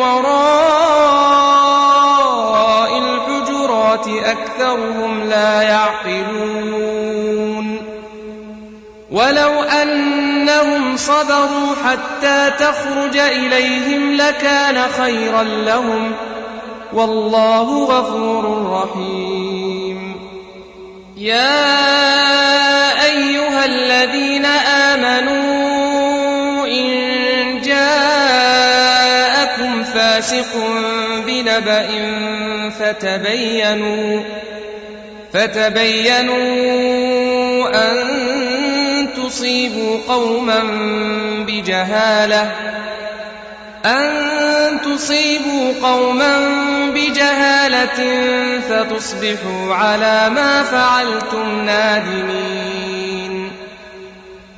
وراء الحجرات أكثرهم لا يعقلون ولو أنهم صبروا حتى تخرج إليهم لكان خيرا لهم والله غفور رحيم. يا فاسق بنبأ فتبينوا فتبينوا أن تصيبوا قوما بجهالة أن تصيبوا قوما بجهالة فتصبحوا على ما فعلتم نادمين.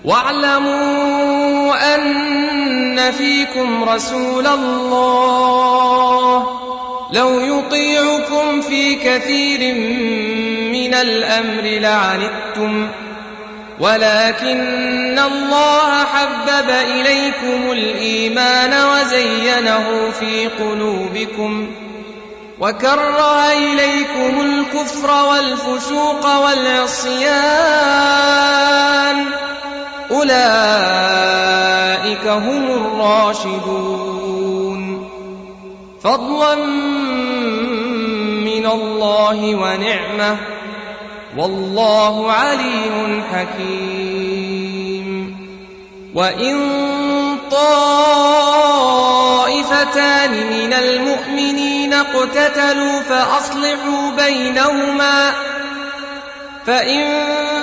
واعلموا أن فيكم رسول الله لو يطيعكم في كثير من الأمر لعنتم ولكن الله حبب إليكم الإيمان وزينه في قلوبكم وكره إليكم الكفر والفسوق والعصيان أولئك هم الراشدون. فضلا من الله ونعمة. والله عليم حكيم. وإن طائفتان من المؤمنين اقتتلوا فأصلحوا بينهما. فإن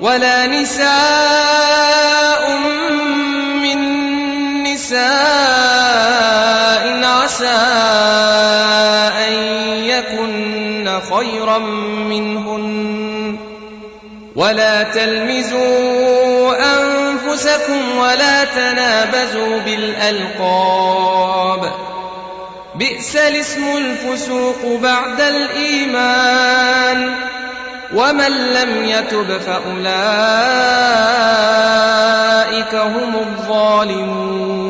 ولا نساء من نساء عسى أن يكن خيرا منهن. ولا تلمزوا أنفسكم ولا تنابزوا بالألقاب. بئس الاسم الفسوق بعد الإيمان. ومن لم يتب فأولئك هم الظالمون.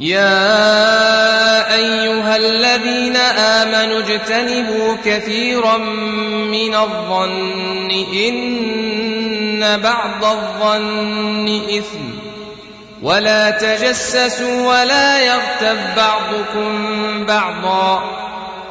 يا أيها الذين آمنوا اجتنبوا كثيرا من الظن إن بعض الظن إثم. ولا تجسسوا ولا يغتب بعضكم بعضا.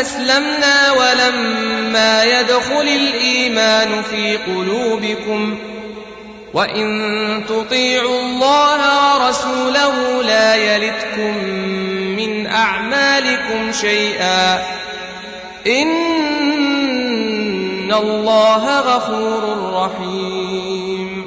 أسلمنا ولما يدخل الإيمان في قلوبكم وإن تطيعوا الله ورسوله لا يلتكم من أعمالكم شيئا. إن الله غفور رحيم.